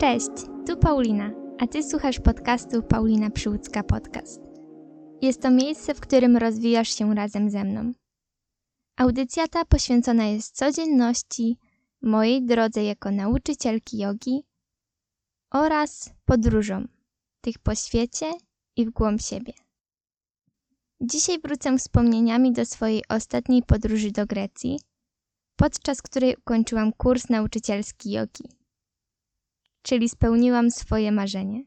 Cześć, tu Paulina, a ty słuchasz podcastu Paulina Przyłódzka Podcast. Jest to miejsce, w którym rozwijasz się razem ze mną. Audycja ta poświęcona jest codzienności, mojej drodze jako nauczycielki jogi oraz podróżom, tych po świecie i w głąb siebie. Dzisiaj wrócę wspomnieniami do swojej ostatniej podróży do Grecji, podczas której ukończyłam kurs nauczycielski jogi. Czyli spełniłam swoje marzenie.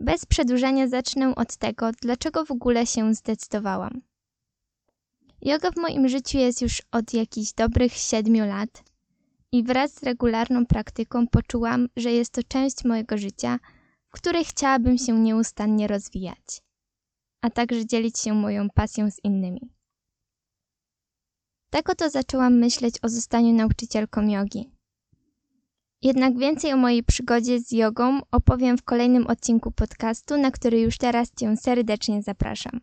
Bez przedłużania zacznę od tego, dlaczego w ogóle się zdecydowałam. Yoga w moim życiu jest już od jakichś dobrych siedmiu lat i wraz z regularną praktyką poczułam, że jest to część mojego życia, w której chciałabym się nieustannie rozwijać, a także dzielić się moją pasją z innymi. Tak oto zaczęłam myśleć o zostaniu nauczycielką jogi. Jednak więcej o mojej przygodzie z jogą opowiem w kolejnym odcinku podcastu, na który już teraz Cię serdecznie zapraszam.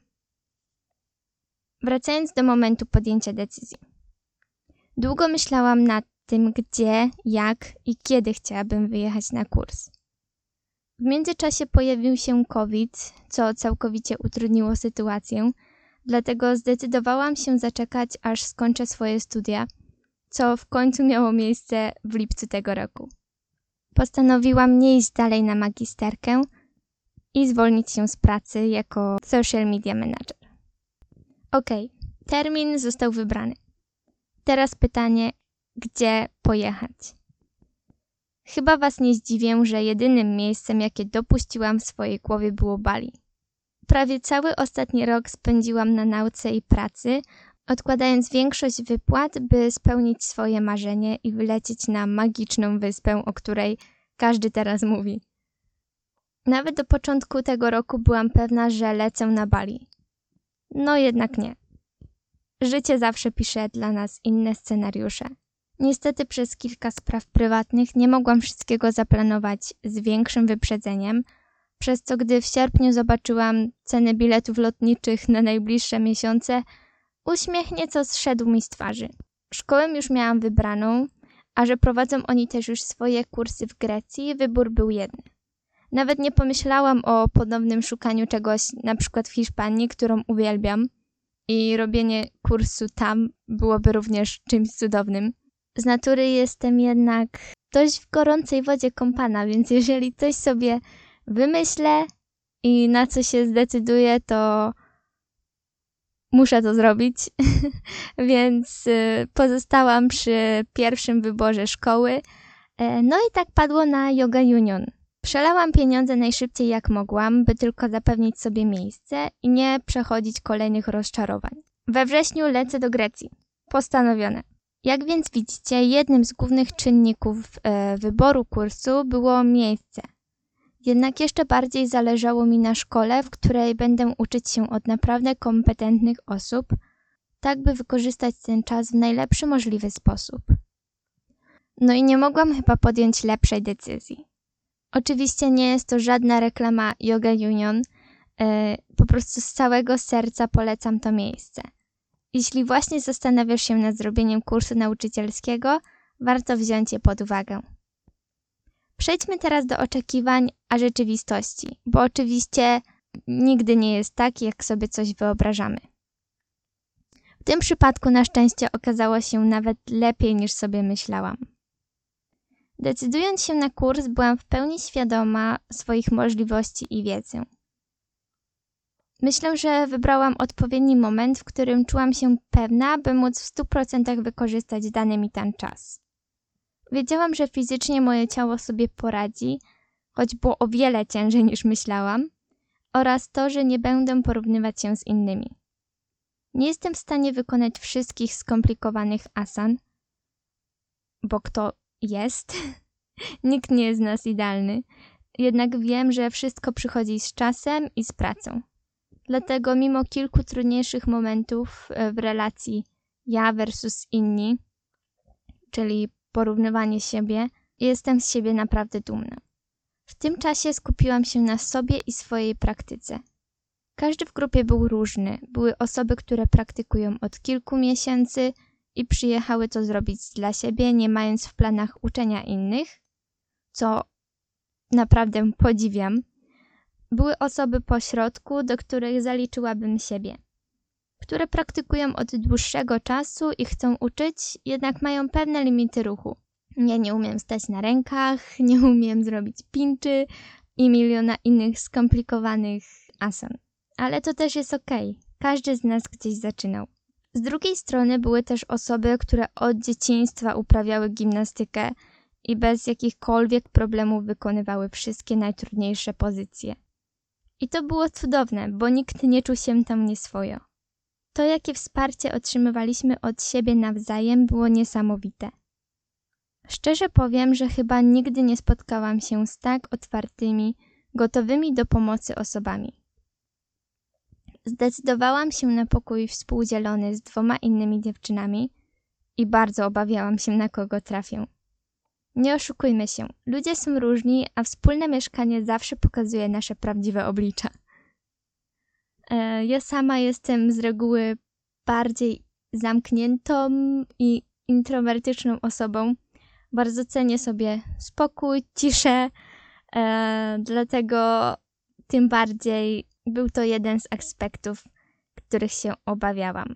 Wracając do momentu podjęcia decyzji. Długo myślałam nad tym, gdzie, jak i kiedy chciałabym wyjechać na kurs. W międzyczasie pojawił się COVID, co całkowicie utrudniło sytuację, dlatego zdecydowałam się zaczekać, aż skończę swoje studia, co w końcu miało miejsce w lipcu tego roku. Postanowiłam nie iść dalej na magisterkę i zwolnić się z pracy jako social media manager. Ok, termin został wybrany. Teraz pytanie, gdzie pojechać? Chyba Was nie zdziwię, że jedynym miejscem, jakie dopuściłam w swojej głowie było Bali. Prawie cały ostatni rok spędziłam na nauce i pracy, odkładając większość wypłat, by spełnić swoje marzenie i wylecieć na magiczną wyspę, o której każdy teraz mówi. Nawet do początku tego roku byłam pewna, że lecę na Bali. No jednak nie. Życie zawsze pisze dla nas inne scenariusze. Niestety przez kilka spraw prywatnych nie mogłam wszystkiego zaplanować z większym wyprzedzeniem, przez co gdy w sierpniu zobaczyłam ceny biletów lotniczych na najbliższe miesiące, uśmiech nieco zszedł mi z twarzy. Szkołę już miałam wybraną, a że prowadzą oni też już swoje kursy w Grecji, wybór był jeden. Nawet nie pomyślałam o ponownym szukaniu czegoś, na przykład w Hiszpanii, którą uwielbiam, i robienie kursu tam byłoby również czymś cudownym. Z natury jestem jednak dość w gorącej wodzie kąpana, więc jeżeli coś sobie wymyślę i na co się zdecyduję, to muszę to zrobić. więc y, pozostałam przy pierwszym wyborze szkoły. E, no i tak padło na Yoga Union. Przelałam pieniądze najszybciej jak mogłam, by tylko zapewnić sobie miejsce i nie przechodzić kolejnych rozczarowań. We wrześniu lecę do Grecji. Postanowione. Jak więc widzicie, jednym z głównych czynników e, wyboru kursu było miejsce. Jednak jeszcze bardziej zależało mi na szkole, w której będę uczyć się od naprawdę kompetentnych osób, tak by wykorzystać ten czas w najlepszy możliwy sposób. No i nie mogłam chyba podjąć lepszej decyzji. Oczywiście nie jest to żadna reklama Yoga Union, e, po prostu z całego serca polecam to miejsce. Jeśli właśnie zastanawiasz się nad zrobieniem kursu nauczycielskiego, warto wziąć je pod uwagę. Przejdźmy teraz do oczekiwań, a rzeczywistości, bo oczywiście nigdy nie jest tak, jak sobie coś wyobrażamy. W tym przypadku na szczęście okazało się nawet lepiej niż sobie myślałam. Decydując się na kurs, byłam w pełni świadoma swoich możliwości i wiedzy. Myślę, że wybrałam odpowiedni moment, w którym czułam się pewna, by móc w 100% wykorzystać dany mi ten czas. Wiedziałam, że fizycznie moje ciało sobie poradzi, choć było o wiele ciężej niż myślałam, oraz to, że nie będę porównywać się z innymi. Nie jestem w stanie wykonać wszystkich skomplikowanych asan, bo kto jest? Nikt nie jest z nas idealny. Jednak wiem, że wszystko przychodzi z czasem i z pracą. Dlatego mimo kilku trudniejszych momentów e, w relacji ja versus inni, czyli porównywanie siebie, jestem z siebie naprawdę dumna. W tym czasie skupiłam się na sobie i swojej praktyce. Każdy w grupie był różny. Były osoby, które praktykują od kilku miesięcy i przyjechały to zrobić dla siebie, nie mając w planach uczenia innych, co naprawdę podziwiam, były osoby pośrodku, do których zaliczyłabym siebie, które praktykują od dłuższego czasu i chcą uczyć, jednak mają pewne limity ruchu. Ja nie umiem stać na rękach, nie umiem zrobić pinczy i miliona innych skomplikowanych asan. Ale to też jest. Okay. Każdy z nas gdzieś zaczynał. Z drugiej strony były też osoby, które od dzieciństwa uprawiały gimnastykę i bez jakichkolwiek problemów wykonywały wszystkie najtrudniejsze pozycje. I to było cudowne, bo nikt nie czuł się tam nieswojo. To, jakie wsparcie otrzymywaliśmy od siebie nawzajem, było niesamowite. Szczerze powiem, że chyba nigdy nie spotkałam się z tak otwartymi, gotowymi do pomocy osobami. Zdecydowałam się na pokój współdzielony z dwoma innymi dziewczynami i bardzo obawiałam się, na kogo trafię. Nie oszukujmy się, ludzie są różni, a wspólne mieszkanie zawsze pokazuje nasze prawdziwe oblicza. E, ja sama jestem z reguły bardziej zamkniętą i introwertyczną osobą. Bardzo cenię sobie spokój, ciszę, e, dlatego tym bardziej był to jeden z aspektów, których się obawiałam.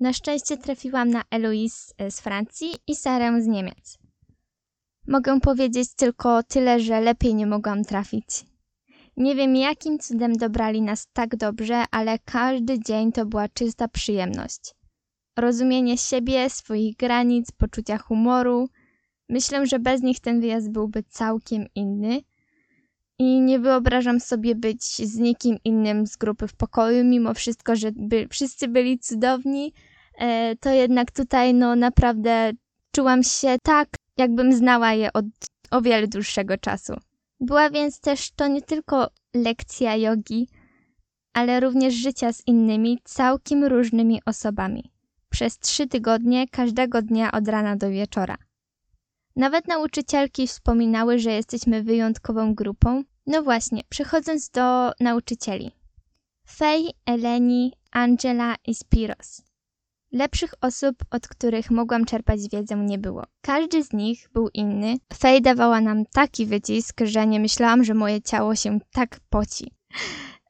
Na szczęście trafiłam na Eloise z Francji i Sarę z Niemiec. Mogę powiedzieć tylko tyle, że lepiej nie mogłam trafić. Nie wiem jakim cudem dobrali nas tak dobrze, ale każdy dzień to była czysta przyjemność. Rozumienie siebie, swoich granic, poczucia humoru. Myślę, że bez nich ten wyjazd byłby całkiem inny. I nie wyobrażam sobie być z nikim innym z grupy w pokoju, mimo wszystko, że by, wszyscy byli cudowni. E, to jednak tutaj, no naprawdę czułam się tak jakbym znała je od o wiele dłuższego czasu. Była więc też to nie tylko lekcja jogi, ale również życia z innymi, całkiem różnymi osobami. Przez trzy tygodnie, każdego dnia od rana do wieczora. Nawet nauczycielki wspominały, że jesteśmy wyjątkową grupą. No właśnie, przechodząc do nauczycieli. Fej, Eleni, Angela i Spiros. Lepszych osób, od których mogłam czerpać wiedzę, nie było. Każdy z nich był inny. Fej dawała nam taki wycisk, że nie myślałam, że moje ciało się tak poci.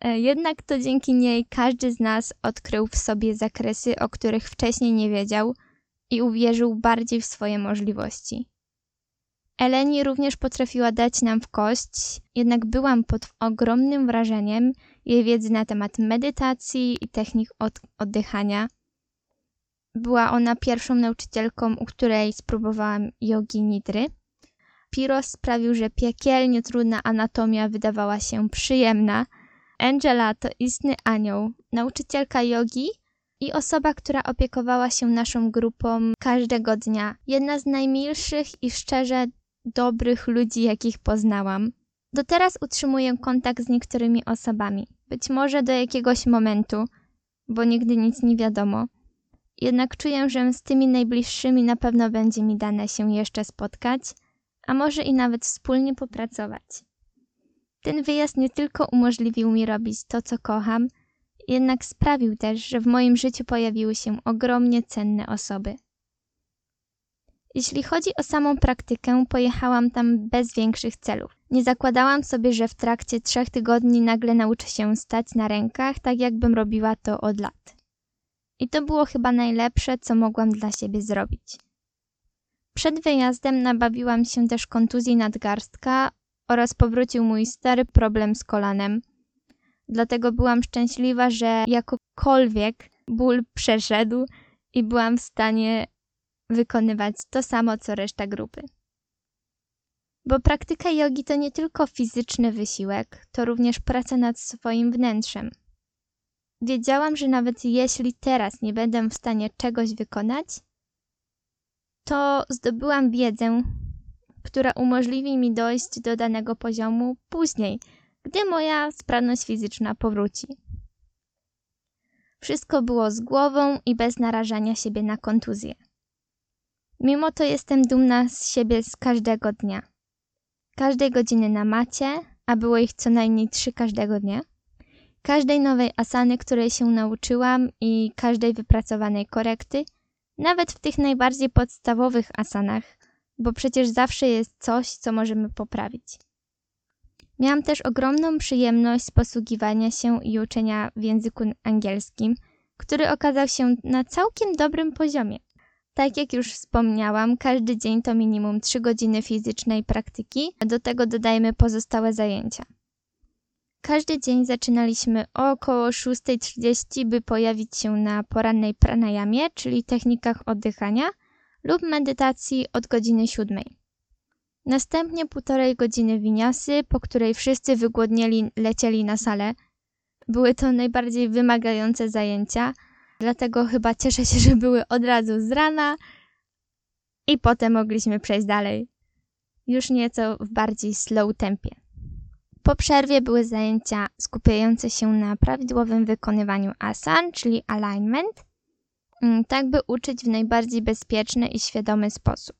E, jednak to dzięki niej każdy z nas odkrył w sobie zakresy, o których wcześniej nie wiedział i uwierzył bardziej w swoje możliwości. Eleni również potrafiła dać nam w kość, jednak byłam pod ogromnym wrażeniem jej wiedzy na temat medytacji i technik od oddychania – była ona pierwszą nauczycielką, u której spróbowałam jogi nidry. Piros sprawił, że piekielnie trudna anatomia wydawała się przyjemna. Angela to istny anioł, nauczycielka jogi i osoba, która opiekowała się naszą grupą każdego dnia. Jedna z najmilszych i szczerze dobrych ludzi, jakich poznałam. Do teraz utrzymuję kontakt z niektórymi osobami. Być może do jakiegoś momentu, bo nigdy nic nie wiadomo. Jednak czuję, że z tymi najbliższymi na pewno będzie mi dane się jeszcze spotkać, a może i nawet wspólnie popracować. Ten wyjazd nie tylko umożliwił mi robić to, co kocham, jednak sprawił też, że w moim życiu pojawiły się ogromnie cenne osoby. Jeśli chodzi o samą praktykę, pojechałam tam bez większych celów. Nie zakładałam sobie, że w trakcie trzech tygodni nagle nauczę się stać na rękach, tak jakbym robiła to od lat. I to było chyba najlepsze, co mogłam dla siebie zrobić. Przed wyjazdem nabawiłam się też kontuzji nadgarstka oraz powrócił mój stary problem z kolanem. Dlatego byłam szczęśliwa, że jakokolwiek ból przeszedł i byłam w stanie wykonywać to samo co reszta grupy. Bo praktyka jogi to nie tylko fizyczny wysiłek, to również praca nad swoim wnętrzem. Wiedziałam, że nawet jeśli teraz nie będę w stanie czegoś wykonać, to zdobyłam wiedzę, która umożliwi mi dojść do danego poziomu później, gdy moja sprawność fizyczna powróci. Wszystko było z głową i bez narażania siebie na kontuzję. Mimo to jestem dumna z siebie z każdego dnia. Każdej godziny na macie, a było ich co najmniej trzy każdego dnia każdej nowej asany, której się nauczyłam i każdej wypracowanej korekty, nawet w tych najbardziej podstawowych asanach, bo przecież zawsze jest coś, co możemy poprawić. Miałam też ogromną przyjemność posługiwania się i uczenia w języku angielskim, który okazał się na całkiem dobrym poziomie. Tak jak już wspomniałam, każdy dzień to minimum 3 godziny fizycznej praktyki, a do tego dodajmy pozostałe zajęcia. Każdy dzień zaczynaliśmy około 6.30, by pojawić się na porannej pranayamie, czyli technikach oddychania, lub medytacji od godziny 7. Następnie półtorej godziny winiasy, po której wszyscy wygłodnieli lecieli na salę. Były to najbardziej wymagające zajęcia, dlatego chyba cieszę się, że były od razu z rana i potem mogliśmy przejść dalej. Już nieco w bardziej slow tempie. Po przerwie były zajęcia skupiające się na prawidłowym wykonywaniu asan, czyli alignment, mm, tak by uczyć w najbardziej bezpieczny i świadomy sposób.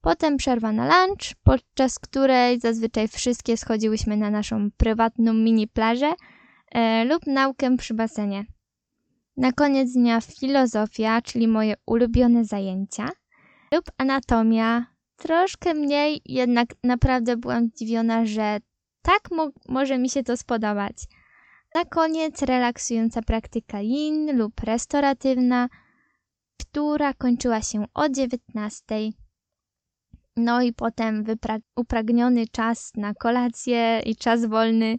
Potem przerwa na lunch, podczas której zazwyczaj wszystkie schodziłyśmy na naszą prywatną mini plażę e, lub naukę przy basenie. Na koniec dnia filozofia, czyli moje ulubione zajęcia, lub anatomia, troszkę mniej, jednak naprawdę byłam zdziwiona, że tak mo może mi się to spodobać. Na koniec relaksująca praktyka yin lub restauratywna, która kończyła się o 19. No i potem upragniony czas na kolację i czas wolny.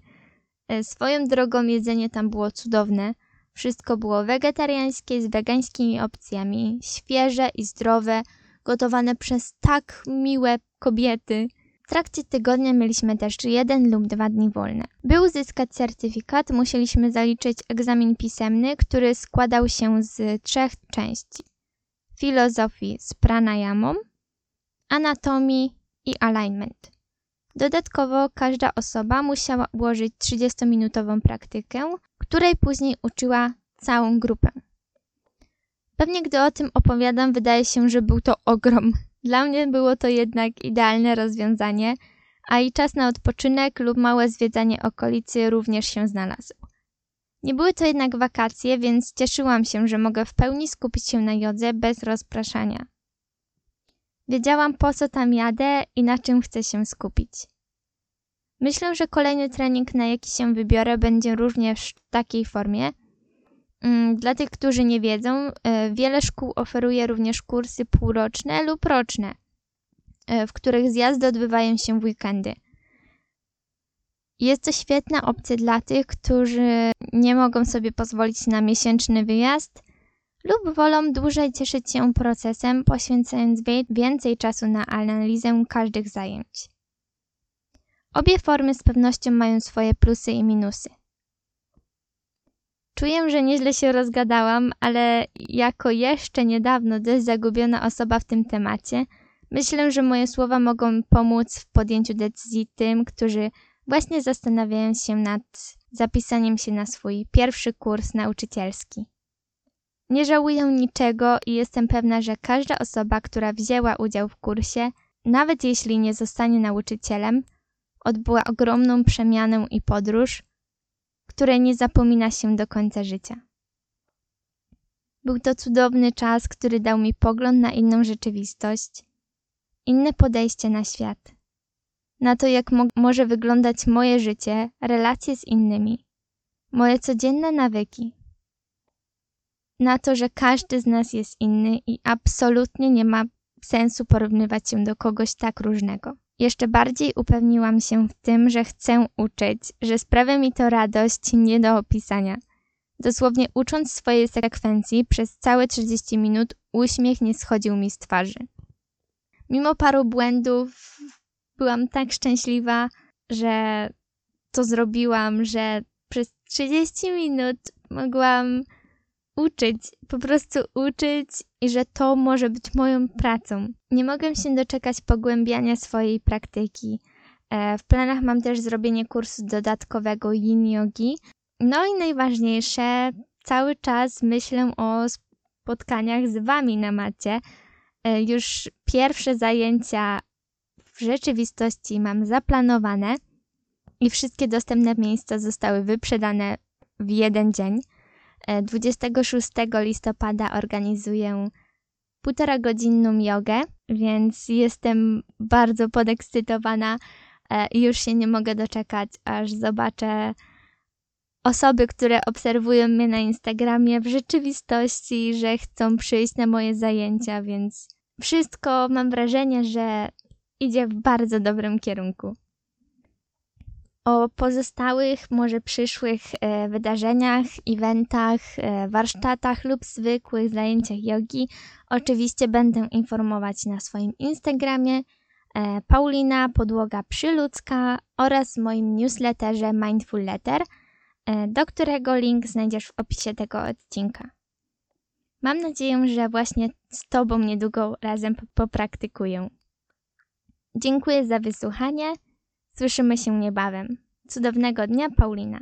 E, swoją drogą jedzenie tam było cudowne. Wszystko było wegetariańskie z wegańskimi opcjami, świeże i zdrowe, gotowane przez tak miłe kobiety. Trakcie tygodnia mieliśmy też jeden lub dwa dni wolne. By uzyskać certyfikat, musieliśmy zaliczyć egzamin pisemny, który składał się z trzech części. Filozofii z pranayamą, anatomii i alignment. Dodatkowo każda osoba musiała ułożyć 30-minutową praktykę, której później uczyła całą grupę. Pewnie gdy o tym opowiadam, wydaje się, że był to ogrom. Dla mnie było to jednak idealne rozwiązanie, a i czas na odpoczynek lub małe zwiedzanie okolicy również się znalazł. Nie były to jednak wakacje, więc cieszyłam się, że mogę w pełni skupić się na jodze bez rozpraszania. Wiedziałam po co tam jadę i na czym chcę się skupić. Myślę, że kolejny trening, na jaki się wybiorę, będzie również w takiej formie. Mm, dla tych, którzy nie wiedzą, e, wiele szkół oferuje również kursy półroczne lub roczne, e, w których zjazdy odbywają się w weekendy. Jest to świetna opcja dla tych, którzy nie mogą sobie pozwolić na miesięczny wyjazd lub wolą dłużej cieszyć się procesem, poświęcając więcej czasu na analizę każdych zajęć. Obie formy z pewnością mają swoje plusy i minusy. Czuję, że nieźle się rozgadałam, ale jako jeszcze niedawno dość zagubiona osoba w tym temacie, myślę, że moje słowa mogą pomóc w podjęciu decyzji tym, którzy właśnie zastanawiają się nad zapisaniem się na swój pierwszy kurs nauczycielski. Nie żałuję niczego i jestem pewna, że każda osoba, która wzięła udział w kursie, nawet jeśli nie zostanie nauczycielem, odbyła ogromną przemianę i podróż, której nie zapomina się do końca życia. Był to cudowny czas, który dał mi pogląd na inną rzeczywistość, inne podejście na świat, na to, jak mo może wyglądać moje życie, relacje z innymi, moje codzienne nawyki na to, że każdy z nas jest inny i absolutnie nie ma sensu porównywać się do kogoś tak różnego. Jeszcze bardziej upewniłam się w tym, że chcę uczyć, że sprawia mi to radość nie do opisania. Dosłownie ucząc swojej sekwencji przez całe 30 minut uśmiech nie schodził mi z twarzy. Mimo paru błędów byłam tak szczęśliwa, że to zrobiłam, że przez 30 minut mogłam uczyć, po prostu uczyć i że to może być moją pracą. Nie mogę się doczekać pogłębiania swojej praktyki. E, w planach mam też zrobienie kursu dodatkowego yin yogi. No i najważniejsze, cały czas myślę o spotkaniach z Wami na macie. E, już pierwsze zajęcia w rzeczywistości mam zaplanowane i wszystkie dostępne miejsca zostały wyprzedane w jeden dzień. 26 e, listopada organizuję półtora godzinną jogę, więc jestem bardzo podekscytowana e, i już się nie mogę doczekać, aż zobaczę osoby, które obserwują mnie na Instagramie w rzeczywistości, że chcą przyjść na moje zajęcia, więc wszystko mam wrażenie, że idzie w bardzo dobrym kierunku. O pozostałych, może przyszłych e, wydarzeniach, eventach, e, warsztatach lub zwykłych zajęciach jogi oczywiście będę informować na swoim Instagramie e, Paulina Podłoga Przyludzka oraz moim newsletterze Mindful Letter, do którego link znajdziesz w opisie tego odcinka. Mam nadzieję, że właśnie z Tobą niedługo razem popraktykuję. Dziękuję za wysłuchanie. Słyszymy się niebawem. Cudownego dnia, Paulina.